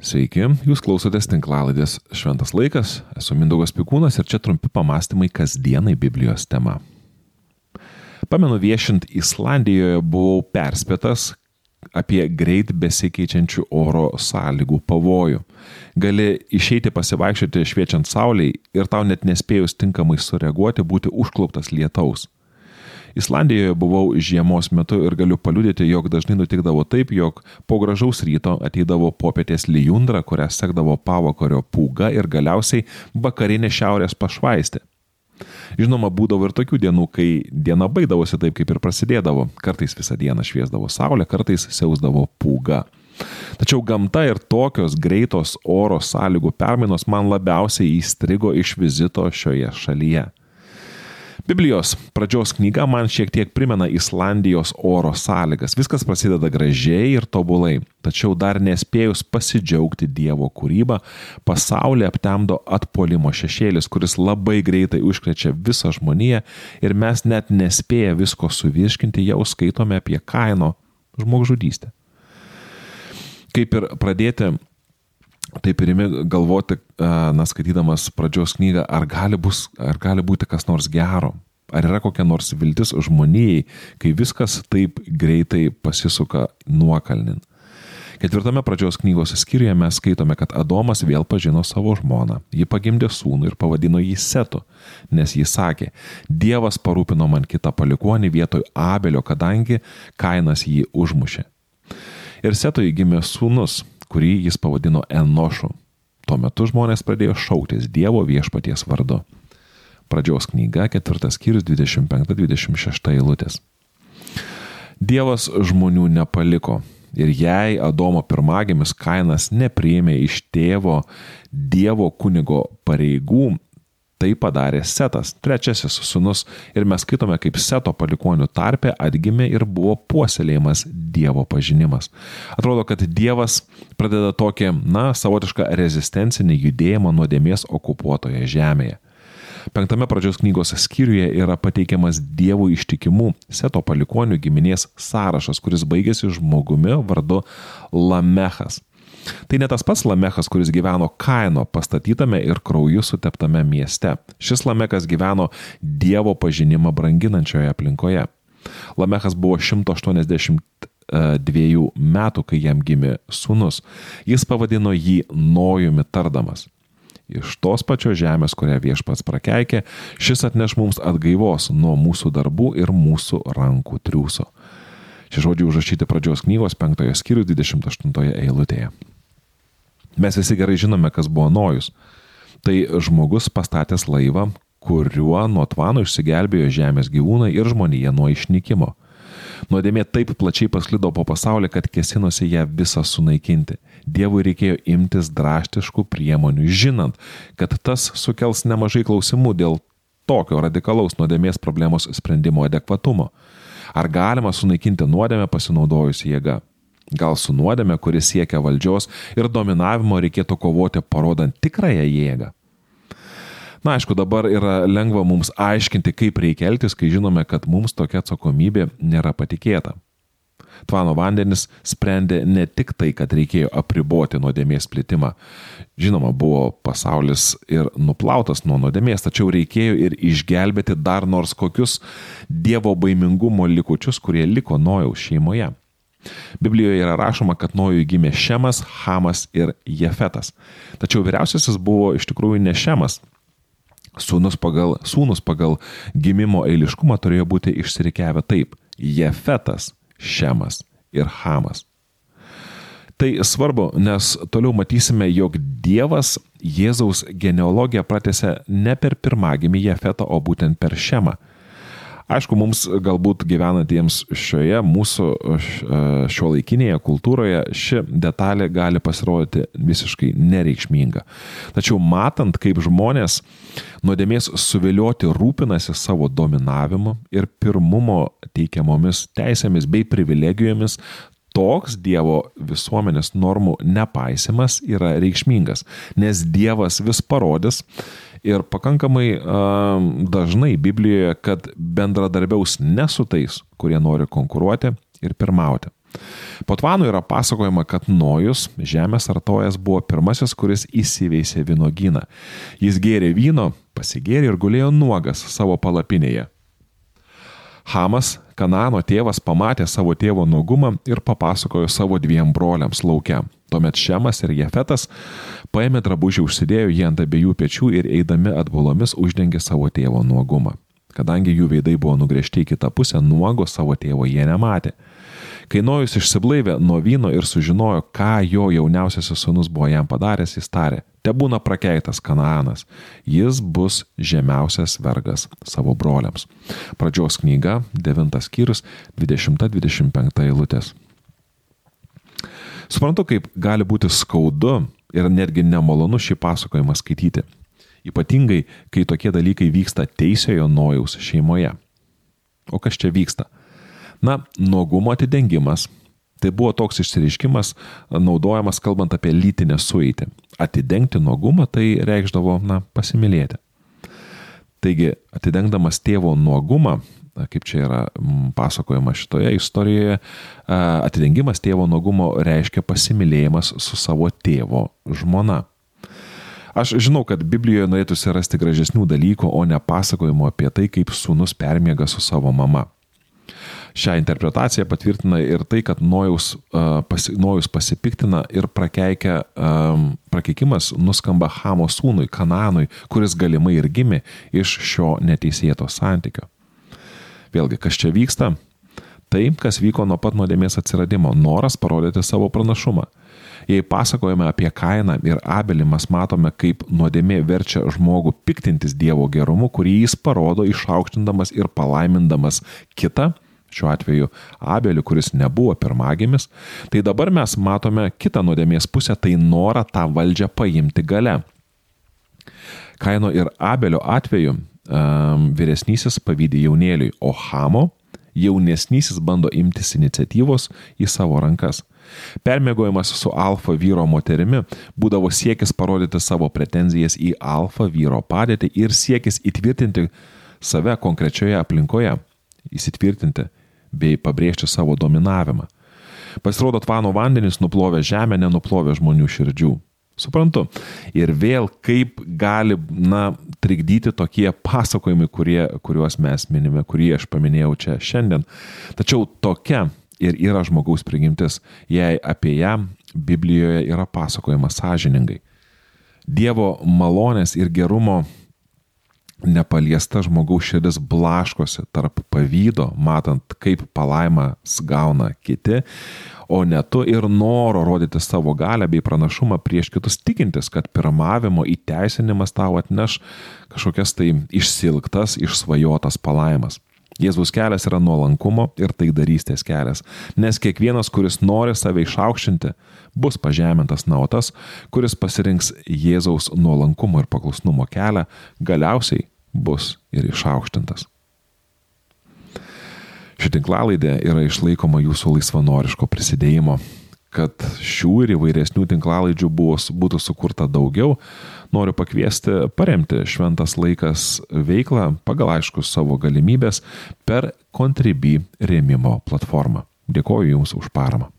Sveiki, jūs klausotės tinklalaidės Šventas laikas, esu Mindaugas Pikūnas ir čia trumpi pamastymai kasdienai Biblijos tema. Pamenu viešint Islandijoje buvau perspėtas apie greit besikeičiančių oro sąlygų pavojų. Gali išeiti pasivaikščioti šviečiant saulėjai ir tau net nespėjus tinkamai sureaguoti būti užkluptas lietaus. Islandijoje buvau žiemos metu ir galiu paliudyti, jog dažnai nutikdavo taip, jog po gražaus ryto ateidavo popietės lijundra, kurią sekdavo pavakario pūga ir galiausiai vakarinė šiaurės pašvaistė. Žinoma, būdavo ir tokių dienų, kai diena baigdavosi taip, kaip ir prasidėdavo. Kartais visą dieną šviesdavo saulė, kartais siausdavo pūga. Tačiau gamta ir tokios greitos oro sąlygų permainos man labiausiai įstrigo iš vizito šioje šalyje. Biblijos pradžios knyga man šiek tiek primena Islandijos oro sąlygas. Viskas prasideda gražiai ir tobulai, tačiau dar nespėjus pasidžiaugti Dievo kūrybą, pasaulį aptemdo atpolimo šešėlis, kuris labai greitai užkrečia visą žmoniją ir mes net nespėję visko suvirškinti, jau skaitome apie kaino žmogžudystę. Kaip ir pradėti taip ir imi galvoti, na, skaitydamas pradžios knygą, ar gali, bus, ar gali būti kas nors gero, ar yra kokia nors viltis žmonijai, kai viskas taip greitai pasisuka nuokalnin. Ketvirtame pradžios knygos skyriuje mes skaitome, kad Adomas vėl pažino savo žmoną. Ji pagimdė sūnų ir pavadino jį Setu, nes jis sakė, Dievas parūpino man kitą palikonį vietoj Abelio, kadangi kainas jį užmušė. Ir Setui gimė sūnus, kurį jis pavadino Enošu. Tuo metu žmonės pradėjo šauktis Dievo viešpaties vardu. Pradžios knyga, ketvirtas skyrius, 25-26 eilutės. Dievas žmonių nepaliko ir jei Adomo pirmagimis Kainas nepriėmė iš tėvo Dievo kunigo pareigų, Tai padarė Setas, trečiasis sunus, ir mes skaitome, kaip Seto palikonių tarpe atgimė ir buvo puoselėjimas Dievo pažinimas. Atrodo, kad Dievas pradeda tokį, na, savotišką rezistencinį judėjimą nuodėmės okupuotoje žemėje. Penktame pradžios knygos skyriuje yra pateikiamas Dievo ištikimų Seto palikonių giminės sąrašas, kuris baigėsi žmogumi vardu Lamechas. Tai ne tas pats Lamechas, kuris gyveno Kaino pastatytame ir krauju suteptame mieste. Šis Lamekas gyveno Dievo pažinimą branginančioje aplinkoje. Lamechas buvo 182 metų, kai jam gimė sūnus. Jis pavadino jį Nojumi tardamas. Iš tos pačios žemės, kurią viešpats prakeikė, šis atneš mums atgaivos nuo mūsų darbų ir mūsų rankų triūso. Šie žodžiai užrašyti pradžios knygos 5 skyrius 28 eilutėje. Mes visi gerai žinome, kas buvo Nojus. Tai žmogus pastatęs laivą, kuriuo nuo tvano išsigelbėjo žemės gyvūnai ir žmonija nuo išnykimo. Nuodėmė taip plačiai pasklido po pasaulį, kad kesinosi ją visą sunaikinti. Dievui reikėjo imtis drastiškų priemonių, žinant, kad tas sukels nemažai klausimų dėl tokio radikalaus nuodėmės problemos sprendimo adekvatumo. Ar galima sunaikinti nuodėmę pasinaudojus jėga? Gal su nuodėme, kuris siekia valdžios ir dominavimo reikėtų kovoti parodant tikrąją jėgą? Na, aišku, dabar yra lengva mums aiškinti, kaip reikia elgtis, kai žinome, kad mums tokia atsakomybė nėra patikėta. Tvano vandenis sprendė ne tik tai, kad reikėjo apriboti nuodėmės plitimą. Žinoma, buvo pasaulis ir nuplautas nuo nuodėmės, tačiau reikėjo ir išgelbėti dar nors kokius dievo baimingumo likučius, kurie liko Nojaus šeimoje. Biblijoje yra rašoma, kad Nojui gimė Šemas, Hamas ir Jefetas. Tačiau vyriausiasis buvo iš tikrųjų ne Šemas. Sūnus pagal, sūnus pagal gimimo eiliškumą turėjo būti išsirikiavę taip - Jefetas, Šemas ir Hamas. Tai svarbu, nes toliau matysime, jog Dievas Jėzaus genealogiją pratėse ne per pirmagimį Jefetą, o būtent per Šemą. Aišku, mums galbūt gyvenantiems šioje mūsų šio laikinėje kultūroje ši detalė gali pasirodyti visiškai nereikšminga. Tačiau matant, kaip žmonės nuodėmės suvilioti rūpinasi savo dominavimu ir pirmumo teikiamomis teisėmis bei privilegijomis, toks Dievo visuomenės normų nepaisimas yra reikšmingas, nes Dievas vis parodys, ir pakankamai uh, dažnai Biblijoje, kad bendradarbiaus ne su tais, kurie nori konkuruoti ir pirmauti. Po Tvano yra pasakojama, kad Nojus, žemės artojas, buvo pirmasis, kuris įsiveisė vynogyną. Jis gėrė vyno, pasigėrė ir gulėjo nuogas savo palapinėje. Hamas, Kanano tėvas, pamatė savo tėvo nuogumą ir papasakojo savo dviem broliams laukia. Tuomet Šemas ir Jefetas paėmė drabužį, užsidėjo jį ant abiejų pečių ir eidami atbulomis uždengė savo tėvo nuogumą. Kadangi jų veidai buvo nugriežti į kitą pusę, nuogo savo tėvo jie nematė. Kai Nojus išsiblaivė nuo vyno ir sužinojo, ką jo jauniausiasis sunus buvo jam padaręs, jis tarė, te būna prakeiktas Kanaanas, jis bus žemiausias vergas savo broliams. Pradžios knyga, 9 skyrius, 20-25 eilutės. Suprantu, kaip gali būti skaudu ir netgi nemalonu šį pasakojimą skaityti. Ypatingai, kai tokie dalykai vyksta teisėjo Nojaus šeimoje. O kas čia vyksta? Na, nuogumo atidengimas. Tai buvo toks išsireiškimas naudojamas kalbant apie lytinę sueitį. Atidengti nuogumą tai reikšdavo, na, pasimylėti. Taigi, atidengdamas tėvo nuogumą, kaip čia yra pasakojama šitoje istorijoje, atidengimas tėvo nuogumo reiškia pasimylėjimas su savo tėvo žmona. Aš žinau, kad Biblijoje norėtųsi rasti gražesnių dalykų, o ne pasakojimo apie tai, kaip sūnus permiega su savo mama. Šią interpretaciją patvirtina ir tai, kad Nojaus, pasi, Nojus pasipiktina ir prakeikia, prakeikimas nuskamba Hamo sūnui, Kananui, kuris galimai ir gimė iš šio neteisėto santykio. Vėlgi, kas čia vyksta? Tai, kas vyko nuo pat nuodėmės atsiradimo - noras parodyti savo pranašumą. Jei pasakojame apie kainą ir abelį, mes matome, kaip nuodėmė verčia žmogų piktintis Dievo gerumu, kurį jis parodo išaukštindamas ir palaimindamas kitą, šiuo atveju Abeliu, kuris nebuvo pirmagimis, tai dabar mes matome kitą nuodėmės pusę, tai norą tą valdžią paimti gale. Kaino ir Abelio atveju um, vyresnysis pavydė jaunėliui, o Hamo jaunesnysis bando imtis iniciatyvos į savo rankas. Permėgojimas su alfa vyro moterimi būdavo siekis parodyti savo pretenzijas į alfa vyro padėtį ir siekis įtvirtinti save konkrečioje aplinkoje, įsitvirtinti bei pabrėžti savo dominavimą. Pasirodo, tvano vandenys nuplovė žemę, nenuplovė žmonių širdžių. Suprantu. Ir vėl kaip gali, na, trikdyti tokie pasakojimai, kurie, kuriuos mes minime, kurį aš paminėjau čia šiandien. Tačiau tokia ir yra žmogaus prigimtis, jei apie ją Biblijoje yra pasakojama sąžiningai. Dievo malonės ir gerumo nepaliesta žmogaus širdis blaškosi tarp pavydo, matant, kaip palaimas gauna kiti, o ne tu ir noro rodyti savo galę bei pranašumą prieš kitus, tikintis, kad pirmavimo įteisinimas tau atneš kažkokias tai išsilgtas, išsvajotas palaimas. Jėzaus kelias yra nuolankumo ir taidarystės kelias, nes kiekvienas, kuris nori save išaukštinti, bus pažemintas, na, o tas, kuris pasirinks Jėzaus nuolankumo ir paklusnumo kelią, galiausiai bus ir išaukštintas. Ši tinklalaidė yra išlaikoma jūsų laisvanoriško prisidėjimo. Kad šių ir įvairesnių tinklalaidžių buvo, būtų sukurta daugiau, noriu pakviesti paremti Šventas laikas veiklą pagal aiškus savo galimybės per Contribui rėmimo platformą. Dėkoju Jums už paramą.